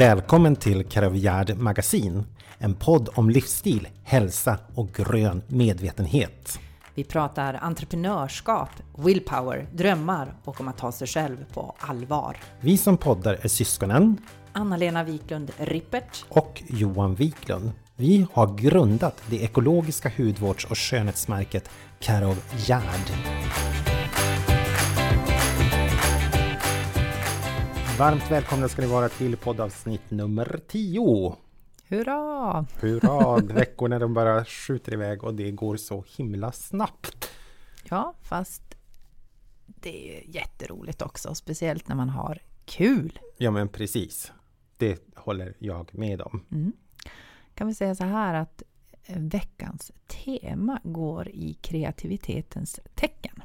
Välkommen till Karavjärd Magasin, en podd om livsstil, hälsa och grön medvetenhet. Vi pratar entreprenörskap, willpower, drömmar och om att ta sig själv på allvar. Vi som poddar är syskonen Anna-Lena Wiklund Rippert och Johan Wiklund. Vi har grundat det ekologiska hudvårds och skönhetsmärket Karov Gärd. Varmt välkomna ska ni vara till poddavsnitt nummer 10. Hurra! Hurra! Veckorna de bara skjuter iväg och det går så himla snabbt. Ja, fast det är jätteroligt också, speciellt när man har kul. Ja men precis. Det håller jag med om. Mm. Kan vi säga så här att veckans tema går i kreativitetens tecken.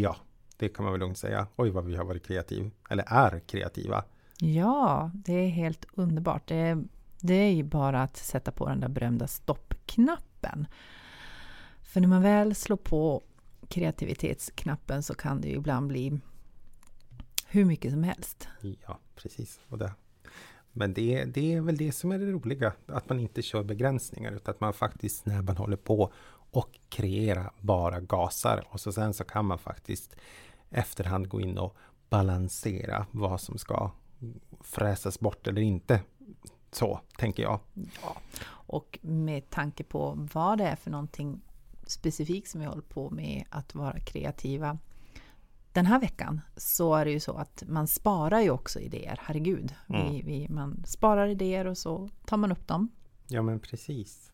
Ja, det kan man väl lugnt säga. Oj vad vi har varit kreativa, eller är kreativa. Ja, det är helt underbart. Det är, det är ju bara att sätta på den där berömda stoppknappen. För när man väl slår på kreativitetsknappen så kan det ju ibland bli hur mycket som helst. Ja, precis. Och det. Men det, det är väl det som är det roliga, att man inte kör begränsningar utan att man faktiskt när man håller på och kreera bara gasar och så sen så kan man faktiskt efterhand gå in och balansera vad som ska fräsas bort eller inte. Så tänker jag. Ja, och med tanke på vad det är för någonting specifikt som vi håller på med att vara kreativa den här veckan så är det ju så att man sparar ju också idéer, herregud. Mm. Vi, vi, man sparar idéer och så tar man upp dem. Ja men precis.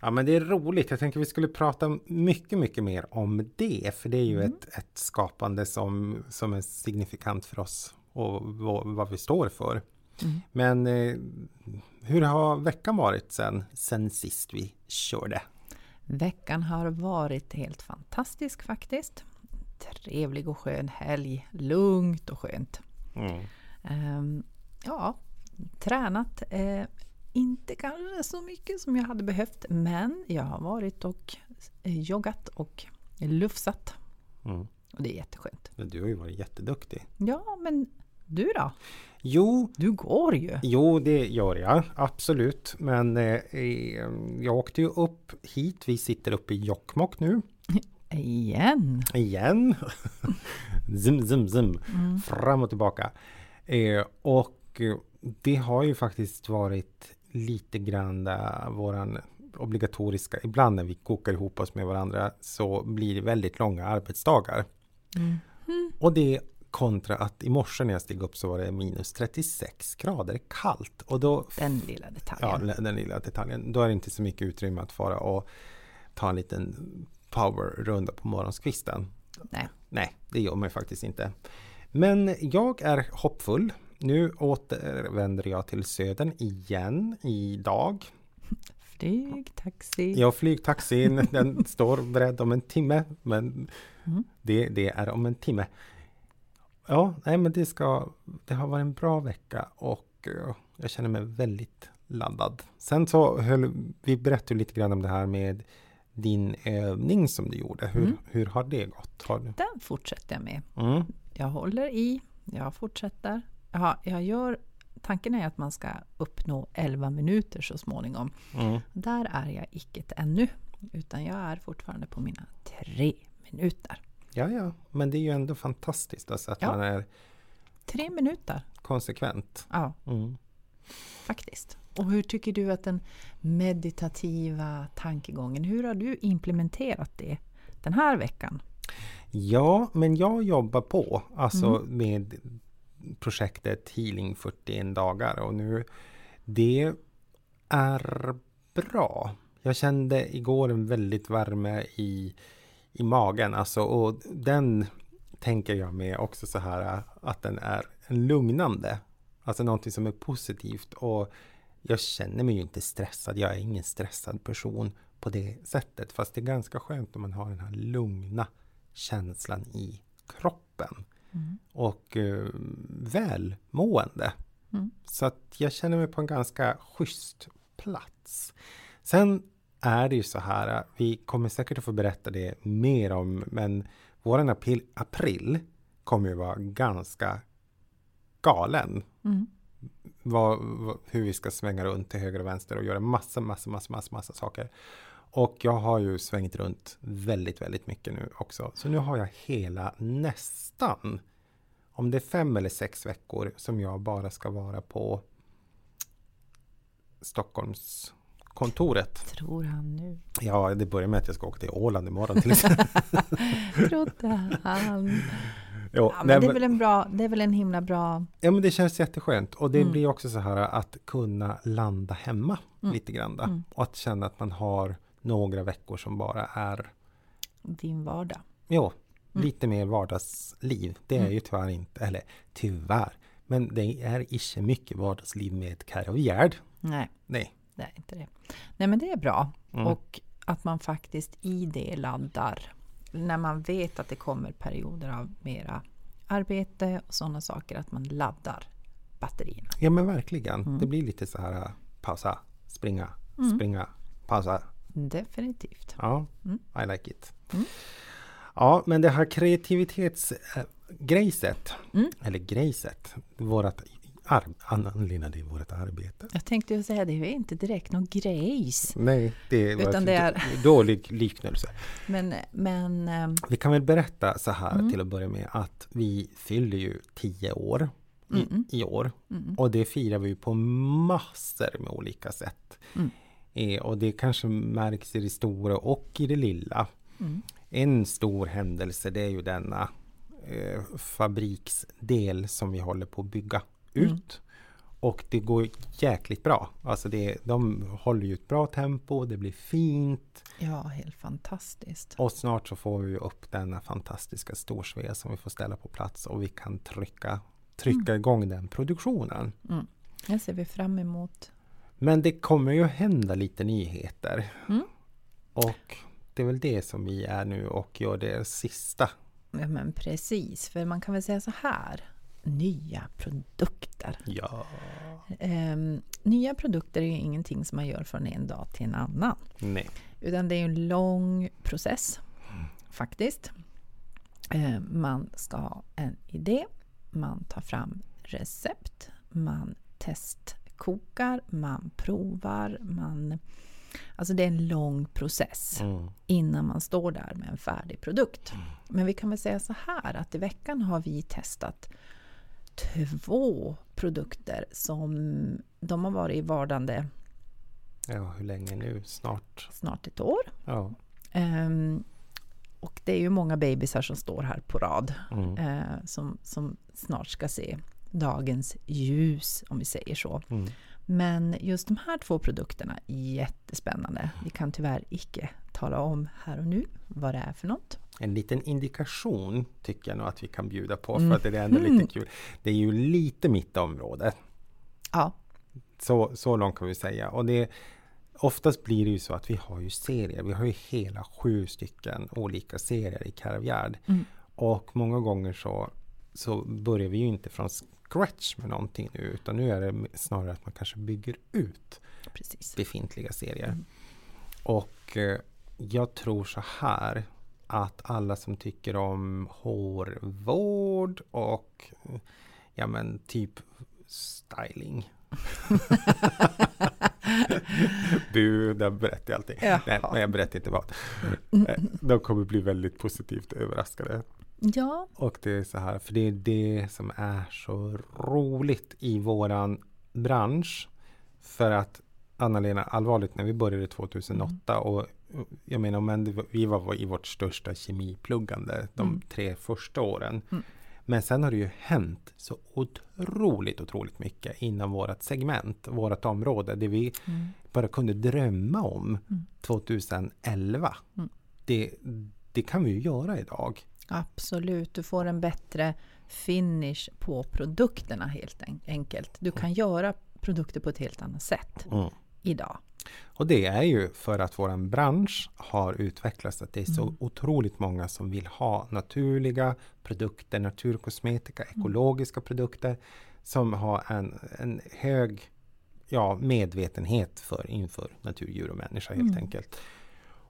Ja men det är roligt. Jag tänker vi skulle prata mycket, mycket mer om det. För det är ju mm. ett, ett skapande som, som är signifikant för oss och vad, vad vi står för. Mm. Men eh, hur har veckan varit sen, sen sist vi körde? Veckan har varit helt fantastisk faktiskt. Trevlig och skön helg. Lugnt och skönt. Mm. Um, ja, tränat. Eh, inte kanske så mycket som jag hade behövt, men jag har varit och eh, joggat och lufsat. Mm. Och det är jätteskönt. Men du har ju varit jätteduktig. Ja, men du då? Jo, du går ju. Jo, det gör jag absolut. Men eh, jag åkte ju upp hit. Vi sitter uppe i Jokkmokk nu. Igen? Igen! zum, zum, zum. Mm. Fram och tillbaka. Eh, och det har ju faktiskt varit lite grann våran obligatoriska, ibland när vi kokar ihop oss med varandra så blir det väldigt långa arbetsdagar. Mm. Mm. Och det kontra att i morse när jag steg upp så var det minus 36 grader kallt. Och då, den lilla detaljen. Ja, den lilla detaljen. Då är det inte så mycket utrymme att fara och ta en liten power-runda på morgonskvisten. Nej. Nej, det gör man faktiskt inte. Men jag är hoppfull. Nu återvänder jag till södern igen idag. Flygtaxi. Ja, flygtaxin. Den står beredd om en timme. Men mm. det, det, är om en timme. Ja, nej men det ska... Det har varit en bra vecka och uh, jag känner mig väldigt laddad. Sen så höll vi berättade lite grann om det här med din övning som du gjorde. Hur, mm. hur har det gått? Har du... Den fortsätter jag med. Mm. Jag håller i, jag fortsätter. Jag, jag gör, tanken är att man ska uppnå 11 minuter så småningom. Mm. Där är jag icke ännu, utan jag är fortfarande på mina tre minuter. Ja, ja, men det är ju ändå fantastiskt alltså att ja. man är Tre minuter. Konsekvent. Ja, mm. faktiskt. Och hur tycker du att den meditativa tankegången, hur har du implementerat det den här veckan? Ja, men jag jobbar på alltså mm. med projektet Healing 41 dagar och nu det är bra. Jag kände igår en väldigt värme i, i magen alltså och den tänker jag med också så här att den är lugnande. Alltså någonting som är positivt och jag känner mig ju inte stressad. Jag är ingen stressad person på det sättet. Fast det är ganska skönt om man har den här lugna känslan i kroppen. Mm. Och uh, välmående. Mm. Så att jag känner mig på en ganska schysst plats. Sen är det ju så här, vi kommer säkert att få berätta det mer om, men våran april, april kommer ju vara ganska galen. Mm vad, vad, hur vi ska svänga runt till höger och vänster och göra massa, massa, massa, massa, massa saker. Och jag har ju svängt runt väldigt, väldigt mycket nu också. Så nu har jag hela nästan, om det är fem eller sex veckor som jag bara ska vara på Stockholms kontoret. Tror han nu. Ja, det börjar med att jag ska åka till Åland imorgon till exempel. Trodde han. Jo, Ja, men det är väl en bra, det är väl en himla bra... Ja men det känns jätteskönt och det Mm. blir också så här att kunna landa hemma Mm. lite grann. Mm. Och att känna att man har några veckor som bara är din vardag. jo, Mm. lite mer vardagsliv. Det är Mm. ju tyvärr inte, eller tyvärr, men det är inte mycket vardagsliv med Gerd. Nej, Nej. det är inte det. Nej, men det är bra. Mm. Och att man faktiskt i det laddar. När man vet att det kommer perioder av mera arbete och sådana saker, att man laddar batterierna. Ja men verkligen. Mm. Det blir lite så här äh, pausa, springa, Mm. springa, pausa. Definitivt. Ja, Mm. I like it. Mm. Ja, men det här kreativitetsgrejset, Mm. eller grejset, vårat det är vårt arbete. Jag tänkte säga det är inte direkt någon grejs. Nej, det var Utan det är- dålig liknelse. Men, men ehm, Vi kan väl berätta så här Mm. till att börja med att vi fyller ju tio år i, Mm. i år. mm, Och det firar vi på massor med olika sätt. Mm. Eh, och det kanske märks i det stora och i det lilla. Mm, En stor händelse det är ju denna eh, fabriksdel som vi håller på att bygga Mm. ut. Och det går jäkligt bra. Alltså det, de håller ju ett bra tempo, det blir fint. ja, helt fantastiskt. Och snart så får vi upp denna fantastiska storsvea som vi får ställa på plats och vi kan trycka, trycka igång den produktionen. Mm. Det ser vi fram emot. Men det kommer ju hända lite nyheter. Mm. Och det är väl det som vi är nu och gör det sista. Ja, men precis, för man kan väl säga så här. Nya produkter. Ja. Ehm, nya produkter är ju ingenting som man gör från en dag till en annan. Nej. Utan det är en lång process faktiskt. Ehm, man ska ha en idé, man tar fram recept, man testkokar, man provar, man... Alltså det är en lång process Mm. innan man står där med en färdig produkt. Men vi kan väl säga så här att i veckan har vi testat två produkter som de har varit i vardande Ja, hur länge nu? Snart. snart ett år. Ja. Ehm, och det är ju många bebisar som står här på rad Mm. eh, som, som snart ska se dagens ljus, om vi säger så. Mm. Men just de här två produkterna, jättespännande. Vi kan tyvärr icke tala om här och nu vad det är för något. En liten indikation tycker jag nog att vi kan bjuda på Mm. för att det är ändå lite kul. Det är ju lite mitt område. Ja, Så, så långt kan vi säga. Och det, oftast blir det ju så att vi har ju serier. Vi har ju hela sju stycken olika serier i Caravgard. Mm. Och många gånger så, så börjar vi ju inte från scratch med någonting nu. Utan nu är det snarare att man kanske bygger ut precis. befintliga serier. Mm. Och eh, jag tror så här att alla som tycker om hårvård och eh, ja men typ styling. Bu, där berättar jag allting. Jaha. Nej, men jag berättar inte vad. Eh, De kommer bli väldigt positivt överraskade. Ja, Och det är så här, för det är det som är så roligt i våran bransch. För att Anna-Lena, allvarligt när vi började 2008 och jag menar, men vi var i vårt största kemipluggande de Mm. tre första åren. Mm. Men sen har det ju hänt så otroligt, otroligt mycket inom vårt segment, vårt område, det vi mm. bara kunde drömma om Mm. 2011. Mm. Det, det kan vi ju göra idag. Absolut. Du får en bättre finish på produkterna helt en- enkelt. Du kan göra produkter på ett helt annat sätt idag. Och det är ju för att våran bransch har utvecklats. Att det är så Mm. otroligt många som vill ha naturliga produkter, naturkosmetika, Mm. ekologiska produkter. Som har en, en hög ja, medvetenhet för inför natur, djur och människa helt Mm. enkelt.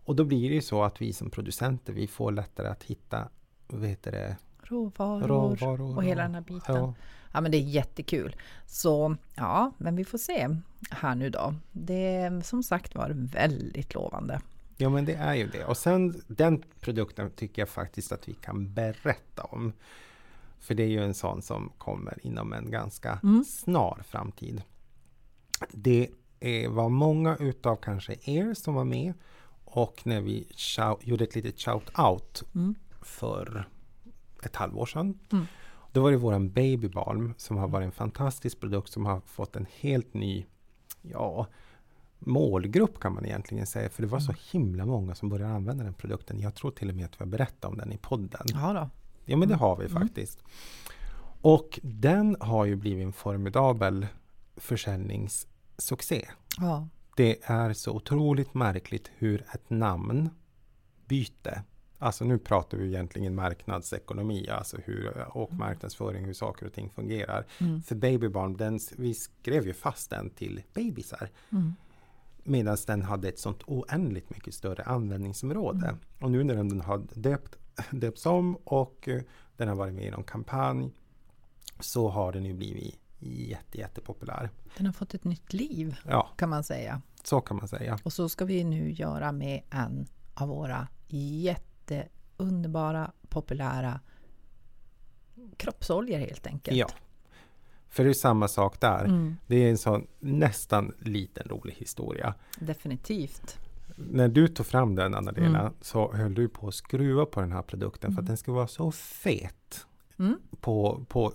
Och då blir det ju så att vi som producenter, vi får lättare att hitta vad heter det, råvaror, råvaror och hela den här biten. Ja. ja. men det är jättekul. Så ja, men vi får se här nu då. Det är som sagt var väldigt lovande. Ja men det är ju det. Och sen den produkten tycker jag faktiskt att vi kan berätta om. För det är ju en sån som kommer inom en ganska mm. snar framtid. Det var många utav kanske er som var med och när vi shout, gjorde ett litet shout-out mm. För ett halvår sedan. Mm. Då var det våran babybalm som har varit en fantastisk produkt som har fått en helt ny ja, målgrupp kan man egentligen säga. För det var så mm. himla många som började använda den produkten. Jag tror till och med att vi har berättat om den i podden. Ja, då. ja men det mm. har vi mm. faktiskt. Och den har ju blivit en formidabel försäljningssuccé. Ja. Det är så otroligt märkligt hur ett namnbyte Alltså nu pratar vi egentligen marknadsekonomi, alltså hur, och marknadsföring, hur saker och ting fungerar. Mm. För Babybarn, den, vi skrev ju fast den till bebisar. Mm. Medan den hade ett sånt oändligt mycket större användningsområde. Mm. Och nu när den har döpt, döpts om och uh, den har varit med i någon kampanj så har den ju blivit jätte, jättepopulär. Den har fått ett nytt liv ja. kan man säga. Så kan man säga. Och så ska vi nu göra med en av våra jätteunderbara, populära kroppsoljor helt enkelt. Ja. För det är samma sak där. Mm. Det är en sån nästan liten rolig historia. Definitivt. När du tog fram den Anna-Lena mm. så höll du på att skruva på den här produkten mm. för att mm. den ska vara så fet. Mm. På, på,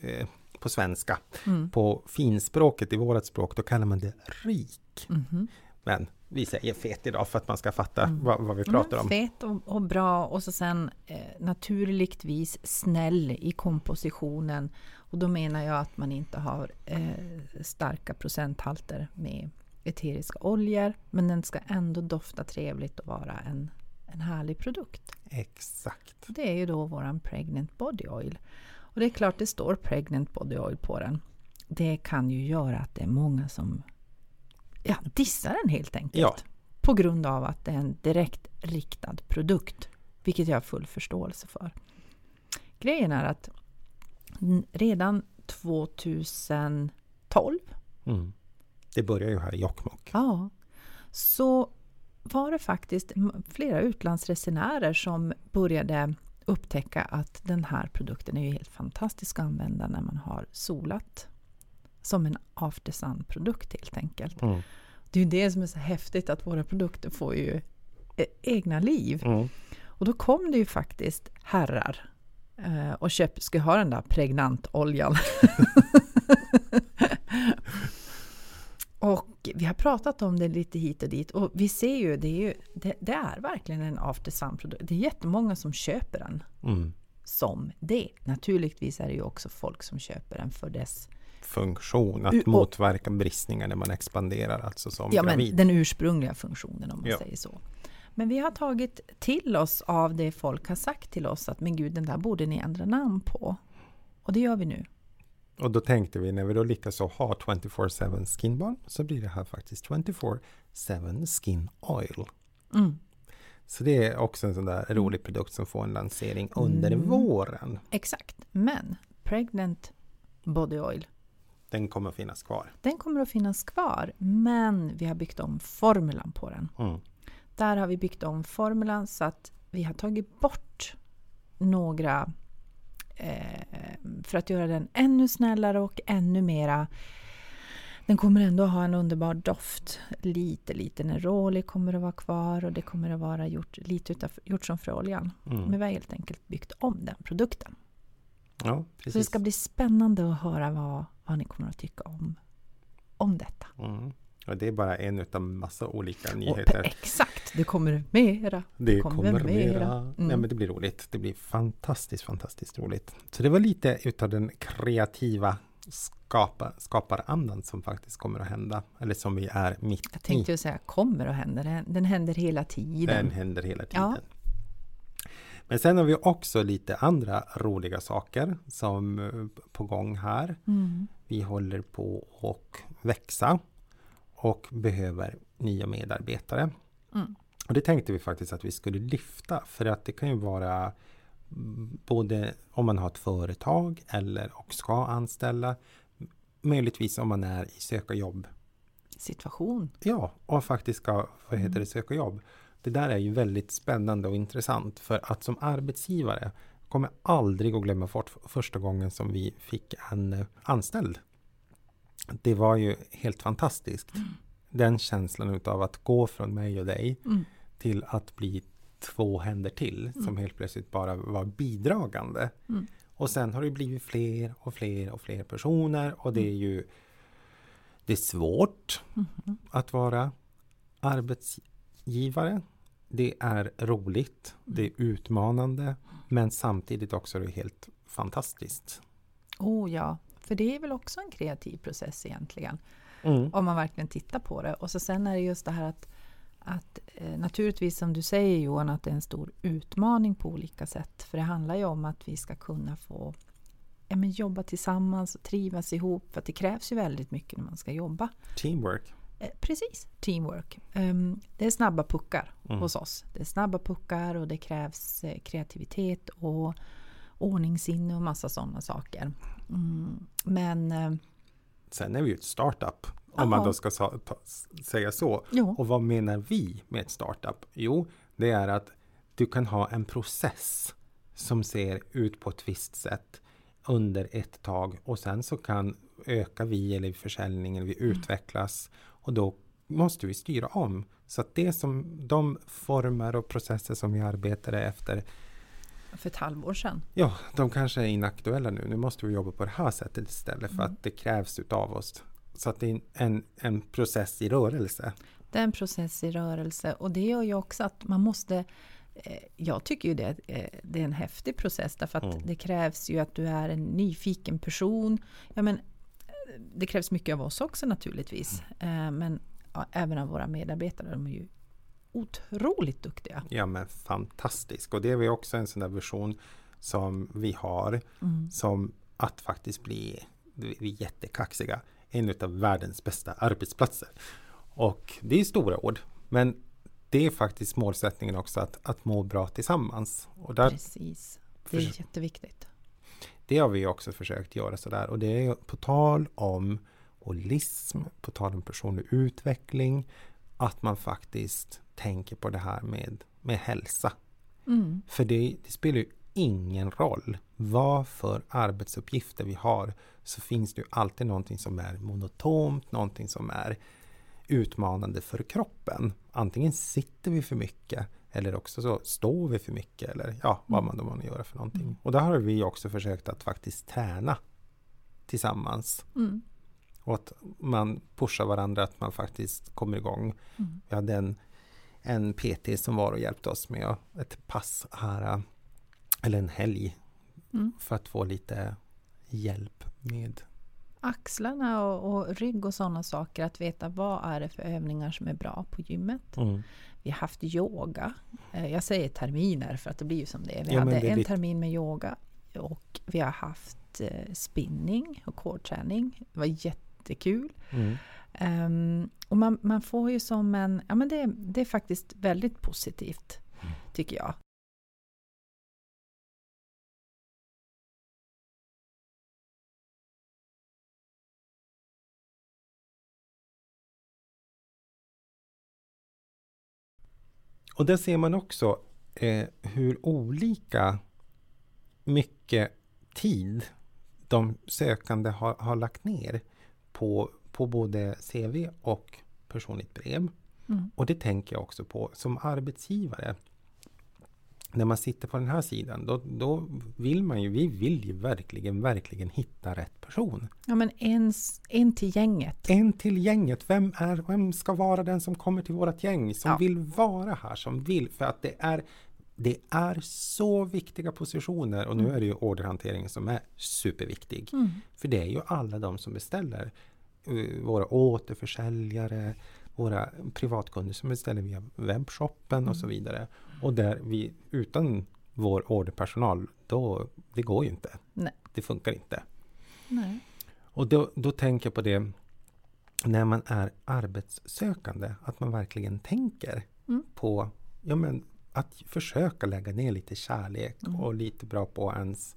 eh, på svenska. Mm. På finspråket i vårt språk då kallar man det rik. Mm-hmm. Men vi säger fet idag för att man ska fatta mm. vad, vad, vi pratar mm, om. Fet och, och, bra och så sen eh, naturligtvis snäll i kompositionen. Och då menar jag att man inte har eh, starka procenthalter med eteriska oljor. Men den ska ändå dofta trevligt och vara en, en härlig produkt. Exakt. Det är ju då våran Pregnant Body Oil. Och det är klart det står Pregnant Body Oil på den. Det kan ju göra att det är många som ja, dissar den helt enkelt. Ja. På grund av att det är en direkt riktad produkt. Vilket jag har full förståelse för. Grejen är att redan 2012 mm. Det börjar ju här i Jokkmokk. Ja. Så var det faktiskt flera utlandsresenärer som började upptäcka att den här produkten är ju helt fantastisk att använda när man har solat. Som en after sun-produkt helt enkelt. Mm. Det är ju det som är så häftigt att våra produkter får ju e-, egna liv. Mm. Och då kom det ju faktiskt herrar eh, och köp, ska ha den där pregnantoljan. och vi har pratat om det lite hit och dit och vi ser ju, det är, ju, det, det är verkligen en after sun-produkt. Det är jättemånga som köper den mm. som det. Naturligtvis är det ju också folk som köper den för dess funktion, att U motverka bristningar när man expanderar, alltså som ja, gravid. Men den ursprungliga funktionen om man ja. säger så. Men vi har tagit till oss av det folk har sagt till oss att men gud, den där borde ni ändra namn på. Och det gör vi nu. Och då tänkte vi när vi då likaså har 24-7 skinbarn så blir det här faktiskt 24-7 skin oil. Mm. Så det är också en sån där rolig produkt som får en lansering under mm. våren. Exakt, men Pregnant Body Oil den kommer att finnas kvar. Den kommer att finnas kvar, men vi har byggt om formulan på den. Mm. Där har vi byggt om formulan så att vi har tagit bort några eh, för att göra den ännu snällare och ännu mera den kommer ändå ha en underbar doft. Lite, lite neroli kommer att vara kvar och det kommer att vara gjort, lite utav, gjort som fröoljan. Mm. Men vi har helt enkelt byggt om den produkten. Ja, precis. Så det ska bli spännande att höra vad, vad ni kommer att tycka om, om detta. Mm. Och det är bara en av massa olika nyheter. Och, exakt, det kommer mera. Det, det kommer, kommer, mera. Mm. Nej, men det blir roligt. Det blir fantastiskt, fantastiskt roligt. Så det var lite utav den kreativa skapa, skaparandan som faktiskt kommer att hända. Eller som vi är mitt i. Jag tänkte i. säga kommer att hända. Den, den händer hela tiden. Den händer hela tiden. Ja. Men sen har vi också lite andra roliga saker som eh, på gång här. Mm. Vi håller på att växa och behöver nya medarbetare. Mm. Och det tänkte vi faktiskt att vi skulle lyfta för att det kan ju vara både om man har ett företag eller och ska anställa. Möjligtvis om man är i söka jobb. Situation. Ja, och faktiskt ska vad heter det, söka jobb. Det där är ju väldigt spännande och intressant för att som arbetsgivare kommer aldrig att glömma bort första gången som vi fick en eh, anställd. Det var ju helt fantastiskt. Mm. Den känslan utav att gå från mig och dig mm. till att bli två händer till mm. som helt plötsligt bara var bidragande. Mm. Och sen har det blivit fler och fler och fler personer och det är mm. ju det är svårt mm-hmm. att vara arbetsgivare. Det är roligt, det är utmanande men samtidigt också är det helt fantastiskt. Oh ja, för det är väl också en kreativ process egentligen. Mm. Om man verkligen tittar på det. Och så sen är det just det här att, att eh, naturligtvis som du säger Johan, att det är en stor utmaning på olika sätt. För det handlar ju om att vi ska kunna få ja, men jobba tillsammans och trivas ihop. För det krävs ju väldigt mycket när man ska jobba. Teamwork. Eh, precis, teamwork. Um, det är snabba puckar mm. hos oss. Det är snabba puckar och det krävs eh, kreativitet och ordningssinne och massa sådana saker. Mm, men... Eh, Sen är vi ju ett startup, om aha. man då ska sa, ta, säga så. Jo. Och vad menar vi med ett startup? Jo, det är att du kan ha en process som ser ut på ett visst sätt under ett tag och sen så kan öka vi eller försäljningen, vi mm. utvecklas och då måste vi styra om. Så att det som de former och processer som vi arbetade efter för ett halvår sedan. Ja, de kanske är inaktuella nu. Nu måste vi jobba på det här sättet istället för mm. att det krävs utav oss. Så att det är en, en process i rörelse. Det är en process i rörelse och det gör ju också att man måste eh, jag tycker ju det, eh, det är en häftig process därför att mm. det krävs ju att du är en nyfiken person. Ja, men, det krävs mycket av oss också naturligtvis. Mm. Men ja, även av våra medarbetare. De är ju otroligt duktiga. Ja men fantastiskt. Och det är också en sån där version som vi har. Mm. Som att faktiskt bli, vi är jättekaxiga, en av världens bästa arbetsplatser. Och det är stora ord. Men det är faktiskt målsättningen också att, att må bra tillsammans. Och där Precis. Det är jätteviktigt. Det har vi också försökt göra sådär. Och det är på tal om holism, på tal om personlig utveckling, att man faktiskt tänker på det här med, med hälsa. Mm. För det, det, spelar ju ingen roll vad för arbetsuppgifter vi har så finns det ju alltid någonting som är monotont, någonting som är utmanande för kroppen. Antingen sitter vi för mycket eller också så står vi för mycket eller ja, vad man då man gör för någonting. Mm. Och där har vi också försökt att faktiskt träna tillsammans. Mm. Och att man pushar varandra, att man faktiskt kommer igång. Mm. Vi hade en, en PT som var och hjälpte oss med ett pass här, eller en helg, mm. för att få lite hjälp med axlarna och, och, rygg och sådana saker. Att veta vad är det för övningar som är bra på gymmet. Mm. Vi har haft yoga. Eh, jag säger terminer för att det blir ju som det är. Vi ja, hade en termin med yoga och vi har haft eh, spinning och core-träning. Det var jättekul. Mm. Um, och man, man, får ju som en... Ja, men det, det är faktiskt väldigt positivt, mm. tycker jag. Och där ser man också eh, hur olika mycket tid de sökande har, har lagt ner på, på både CV och personligt brev. Mm. Och det tänker jag också på som arbetsgivare när man sitter på den här sidan, då, då vill man ju, vi vill ju verkligen, verkligen hitta rätt person. Ja, men en, en till gänget. En till gänget. Vem, är, vem ska vara den som kommer till vårt gäng, som ja. vill vara här, som vill, för att det är det är så viktiga positioner och nu mm. är det ju orderhanteringen som är superviktig. Mm. För det är ju alla de som beställer. Uh, våra återförsäljare, våra privatkunder som beställer via webbshoppen mm. och så mm. vidare. Och där vi utan vår orderpersonal, då, det går ju inte. Nej. Det funkar inte. Nej. Och då, då tänker jag på det när man är arbetssökande, att man verkligen tänker mm. på ja, men, att försöka lägga ner lite kärlek Mm. och lite bra på ens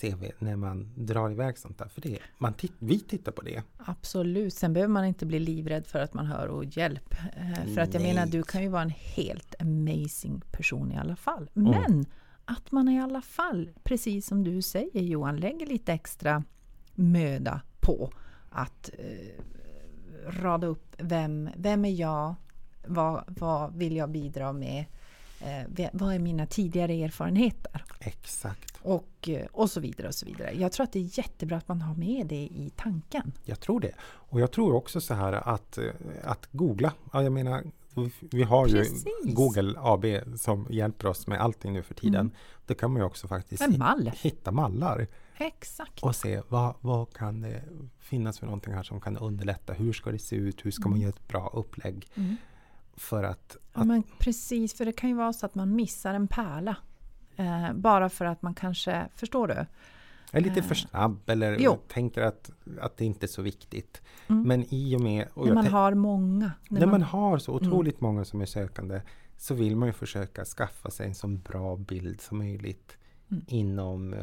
CV när man drar iväg sånt där. För det, man titt, vi tittar på det. Absolut. Sen behöver man inte bli livrädd för att man hör och hjälp. Eh, För att jag Nej. menar, du kan ju vara en helt amazing person i alla fall. Mm. Men att man i alla fall, precis som du säger Johan, lägger lite extra möda på att eh, rada upp vem, vem är jag? Vad, vad vill jag bidra med? Eh, vad är mina tidigare erfarenheter? Exakt. Och, eh, och så vidare och så vidare. Jag tror att det är jättebra att man har med det i tanken. Jag tror det. Och jag tror också så här att, eh, att googla. Ja, jag menar, vi har ju Precis. Google AB som hjälper oss med allting nu för tiden. Mm. Då kan man ju också faktiskt mall. hitta mallar Exakt. och se vad, vad kan det finnas för någonting här som kan underlätta. Hur ska det se ut? Hur ska man Mm. göra ett bra upplägg? Mm. För att, Ja, att men precis, för det kan ju vara så att man missar en pärla. Eh, bara för att man kanske, förstår du? är lite för snabb eller Jo. tänker att, att det inte är så viktigt. Mm. Men i och med... Och När man har många. När när man, man har så Mm. otroligt många som är sökande så vill man ju försöka skaffa sig en så bra bild som möjligt Mm. inom,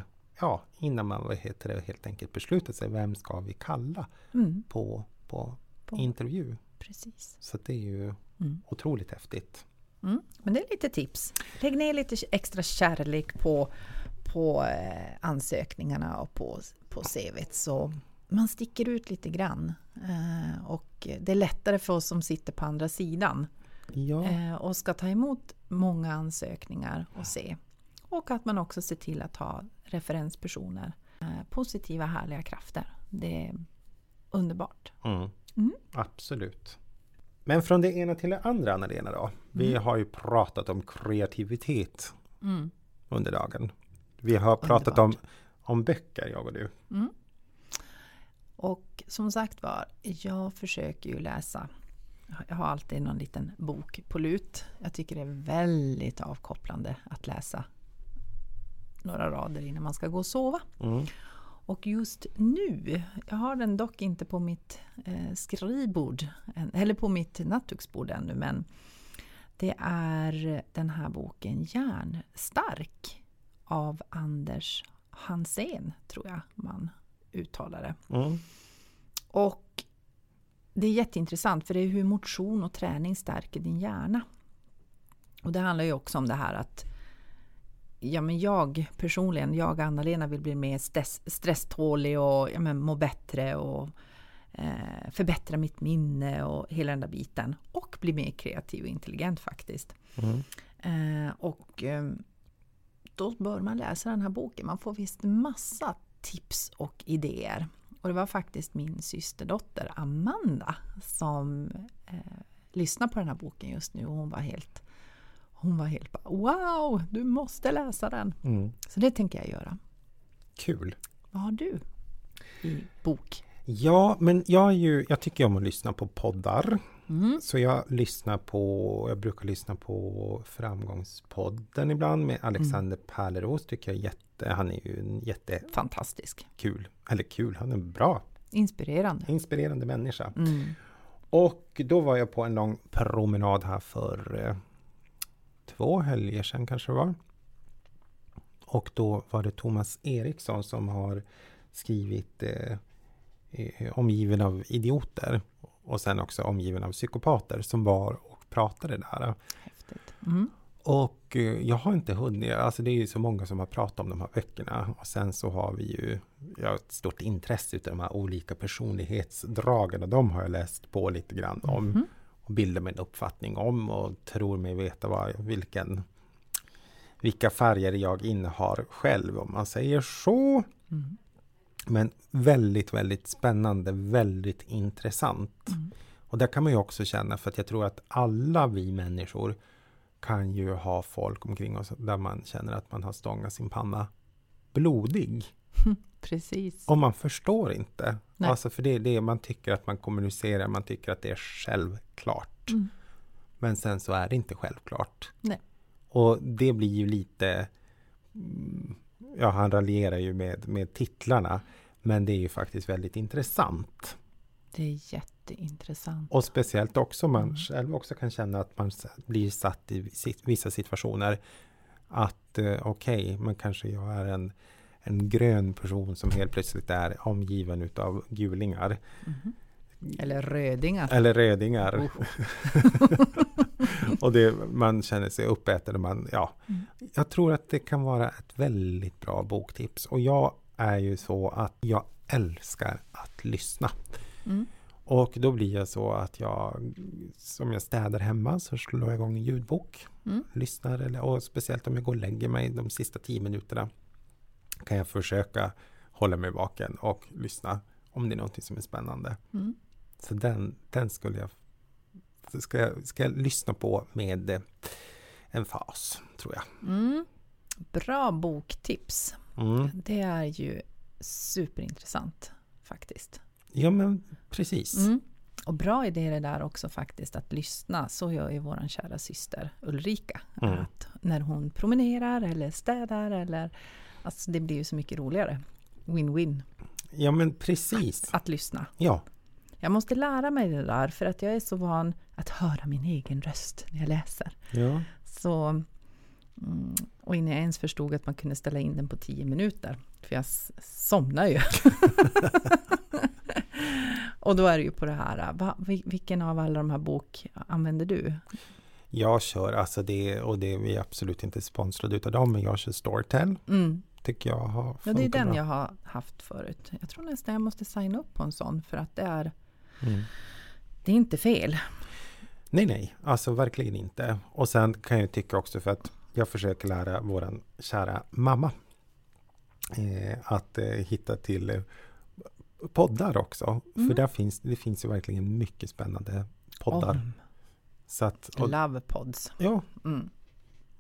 ja, innan man vad heter det, helt enkelt beslutar sig vem ska vi kalla mm, på, på, På- intervju. precis. Så det är ju Mm. otroligt häftigt. Mm. Men det är lite tips. Lägg ner lite extra kärlek på, på eh, ansökningarna och på, på CVt så man sticker ut lite grann. Eh, och det är lättare för oss som sitter på andra sidan Ja, eh, och ska ta emot många ansökningar och se. Och att man också ser till att ha referenspersoner. Positiva, härliga krafter. Det är underbart. mm. Mm. absolut. Men från det ena till det andra Anna-Lena då. Vi Mm. har ju pratat om kreativitet Mm. under dagen. Vi har pratat om, om böcker, jag och du. Mm. Och som sagt var, jag försöker ju läsa. Jag har alltid någon liten bok på lut. Jag tycker det är väldigt avkopplande att läsa några rader innan man ska gå och sova. Och just nu, jag har den dock inte på mitt eh, skrivbord, eller på mitt nattduksbord ännu, men det är den här boken Järnstark av Anders Hansén, tror jag man uttalar det. Mm. Och det är jätteintressant för det är hur motion och träning stärker din hjärna. Och det handlar ju också om det här att ja, men jag personligen, jag Anna-Lena vill bli mer stress, stresstålig och ja, men, må bättre och eh, förbättra mitt minne och hela den där biten. Och bli mer kreativ och intelligent faktiskt. Mm. Eh, och eh, då bör man läsa den här boken. Man får visst massa tips och idéer. Och det var faktiskt min systerdotter Amanda som eh, lyssnar på den här boken just nu och hon var helt hon var helt bara wow, du måste läsa den. Mm. Så det tänker jag göra. Kul. Vad har du i bok? Ja, men jag, är ju, jag tycker om att lyssna på poddar. Mm. Så jag lyssnar på, jag brukar lyssna på Framgångspodden ibland med Alexander Pärleros. Tycker jag jätte, han är ju en jättekul, Fantastisk. eller kul, han är en bra, Inspirerande. inspirerande människa. Mm. Och då var jag på en lång promenad här för eh, två helger sedan kanske det var. Och då var det Thomas Eriksson som har skrivit eh, eh, Omgiven av idioter och sen också Omgiven av psykopater som var och pratade där. Häftigt. Mm. Och eh, jag har inte hunnit, alltså det är ju så många som har pratat om de här böckerna och sen så har vi ju jag har ett stort intresse utav de här olika personlighetsdragen och de har jag läst på lite grann om Mhm. Och bildar mig en uppfattning om och tror mig veta vad, vilken vilka färger jag innehar själv om man säger så. Mm. Men väldigt, väldigt spännande, väldigt intressant. Mm. Och där kan man ju också känna för att jag tror att alla vi människor kan ju ha folk omkring oss där man känner att man har stångat sin panna blodig. Precis. Och man förstår inte. Nej. Alltså för det är det man tycker att man kommunicerar, man tycker att det är självklart. Mm. Men sen så är det inte självklart. Nej. Och det blir ju lite, mm, ja han raljerar ju med, med titlarna. Men det är ju faktiskt väldigt intressant. Det är jätteintressant. Och speciellt också man själv också kan känna att man blir satt i vissa situationer att eh, okej, okay, men kanske jag är en, en grön person som helt plötsligt är omgiven utav gulingar. Mm. Eller rödingar. Eller rödingar. Oh. och det, man känner sig uppäten. Man, ja. Mm. Jag tror att det kan vara ett väldigt bra boktips. Och jag är ju så att jag älskar att lyssna. Mm. Och då blir jag så att jag, som jag städar hemma, så slår jag igång en ljudbok. Mm. Lyssnar, eller, och speciellt om jag går och lägger mig de sista tio minuterna kan jag försöka hålla mig vaken och lyssna om det är någonting som är spännande. Mm. Så den, den skulle jag ska, jag ska jag lyssna på med en fas, tror jag. Mm. Bra boktips. Mm. Det är ju superintressant faktiskt. Ja, men precis. Mm. Och bra idé är det där också faktiskt att lyssna. Så gör ju vår kära syster Ulrika. Mm. Att när hon promenerar eller städar eller... Alltså det blir ju så mycket roligare. Win-win. Ja men precis. Att, att, lyssna. Ja. Jag måste lära mig det där för att jag är så van att höra min egen röst när jag läser. Ja. Så, mm, och innan jag ens förstod att man kunde ställa in den på tio minuter. För jag somnar ju. och då är det ju på det här, va, vilken av alla de här bok använder du? Jag kör, alltså det, och det är vi absolut inte sponsrade utav dem, men jag kör Storytel. Mm. Tycker jag har Ja, det är den bra. jag har haft förut. Jag tror nästan jag måste signa upp på en sån, för att det är, mm. det är inte fel. Nej, nej, alltså verkligen inte. Och sen kan jag tycka också för att jag försöker lära våran kära mamma eh, att eh, hitta till eh, poddar också. Mm. För där finns, det finns ju verkligen mycket spännande poddar. Om. Så att, och, Love pods. Ja. Mm.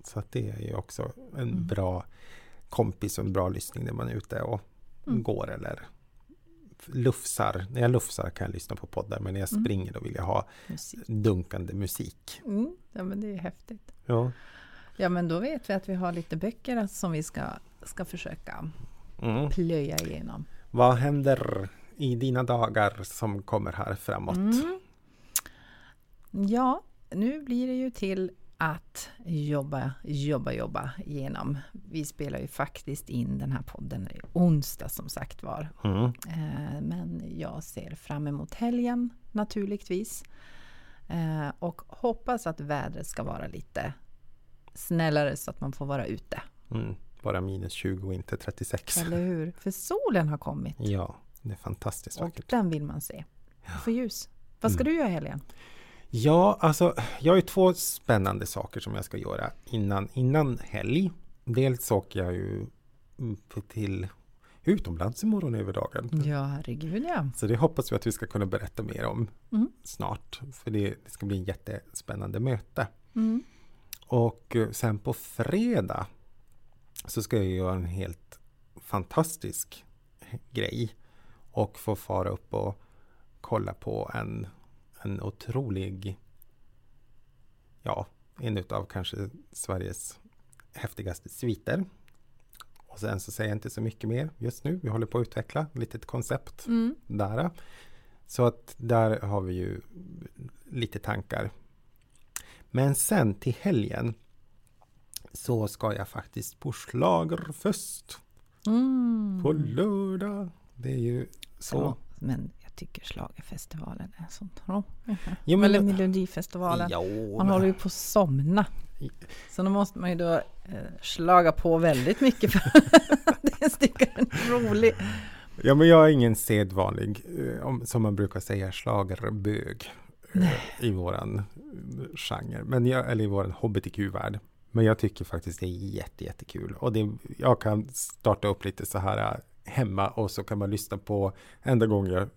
Så att det är ju också en mm. bra kompis och en bra lyssning när man är ute och mm. går eller lufsar. När jag lufsar kan jag lyssna på poddar men när jag mm. springer då vill jag ha musik. dunkande musik. Mm. Ja men det är häftigt. Ja. Ja men då vet vi att vi har lite böcker som vi ska, ska försöka mm. plöja igenom. Vad händer i dina dagar som kommer här framåt? Mm. Ja, nu blir det ju till att jobba, jobba, jobba igenom. Vi spelar ju faktiskt in den här podden i onsdag som sagt var. Mm. Eh, men jag ser fram emot helgen naturligtvis. Eh, och hoppas att vädret ska vara lite snällare så att man får vara ute. Mm. Bara minus 20 och inte 36. Eller hur? För solen har kommit. Ja, det är fantastiskt vackert. Och den vill man se. Få ljus. Vad ska mm. du göra i helgen? Ja, alltså jag har ju två spännande saker som jag ska göra innan, innan helg. Dels åker jag ju till utomlands imorgon över dagen. Ja, herregud ja. Så det hoppas vi att vi ska kunna berätta mer om mm. snart. För det, det, ska bli en jättespännande möte. Mm. Och eh, sen på fredag så ska jag göra en helt fantastisk grej och få fara upp och kolla på en en otrolig, ja, en utav kanske Sveriges häftigaste sviter. Och sen så säger jag inte så mycket mer just nu. Vi håller på att utveckla ett litet koncept mm. där. Så att där har vi ju lite tankar. Men sen till helgen så ska jag faktiskt på schlagerfest. Mm. På lördag. Det är ju så. Ja, men tycker slagerfestivalen är sånt. Ja. Jo, men, Eller Melodifestivalen. Jo, man håller ju på att somna. Så då måste man ju då eh, slaga på väldigt mycket för att det ska rolig. Ja, men jag är ingen sedvanlig, eh, som man brukar säga, slagerbög eh, i våran genre, men jag, eller i våran hbtq-värld. Men jag tycker faktiskt det är jätte, jättekul. Och det, jag kan starta upp lite så här hemma och så kan man lyssna på, enda gången jag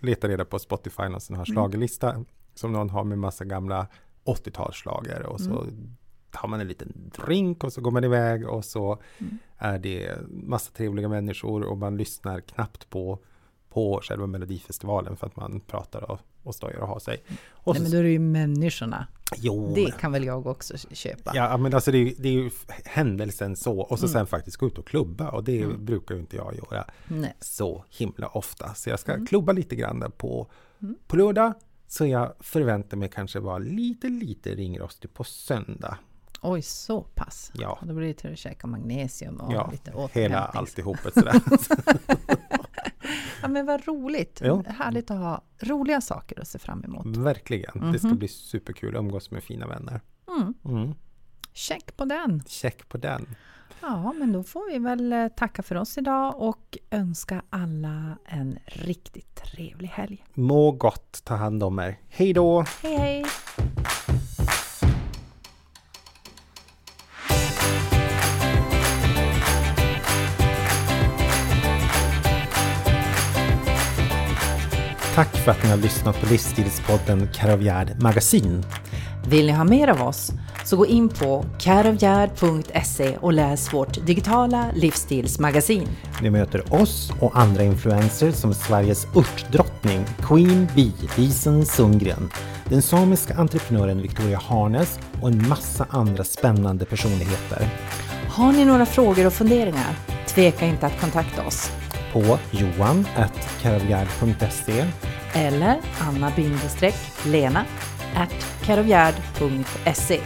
letar reda på Spotify, någon sån här mm. slagerlista som någon har med massa gamla 80-talsslager och så mm. tar man en liten drink och så går man iväg och så mm. är det massa trevliga människor och man lyssnar knappt på på själva Melodifestivalen för att man pratar och, och stojar och har sig. Och Nej, så, men då är det ju människorna. Jo, det kan väl jag också köpa. Ja, men alltså det är, det är ju händelsen så och så mm. sen faktiskt gå ut och klubba och det mm. brukar ju inte jag göra Nej. så himla ofta. Så jag ska mm. klubba lite grann på mm. på lördag. Så jag förväntar mig kanske vara lite, lite ringrostig på söndag. Oj, så pass? Ja. Då blir det till att käka magnesium och ja, lite hela alltihopet sådär. ja men vad roligt! Jo. Härligt att ha roliga saker att se fram emot. Verkligen! Mm -hmm. Det ska Mhm. bli superkul att umgås med fina vänner. Mm. Mm. Check på den! Check på den! Ja, men då får vi väl eh, tacka för oss idag och önska alla en riktigt trevlig helg. Må gott, ta hand om er. Hej då! Hej hej! Tack för att ni har lyssnat på livsstilspodden Karavjärd Magasin. Vill ni ha mer av oss så gå in på careofgärd.se och läs vårt digitala livsstilsmagasin. Ni möter oss och andra influencers som Sveriges örtdrottning Queen Bee Lisen Sundgren, den samiska entreprenören Victoria Harnes och en massa andra spännande personligheter. Har ni några frågor och funderingar? Tveka inte att kontakta oss. På johan.karovgard.se Eller anna-lena karovgard.se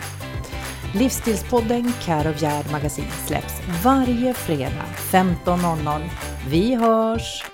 Livsstilspodden Care Magasin släpps varje fredag 15.00. Vi hörs!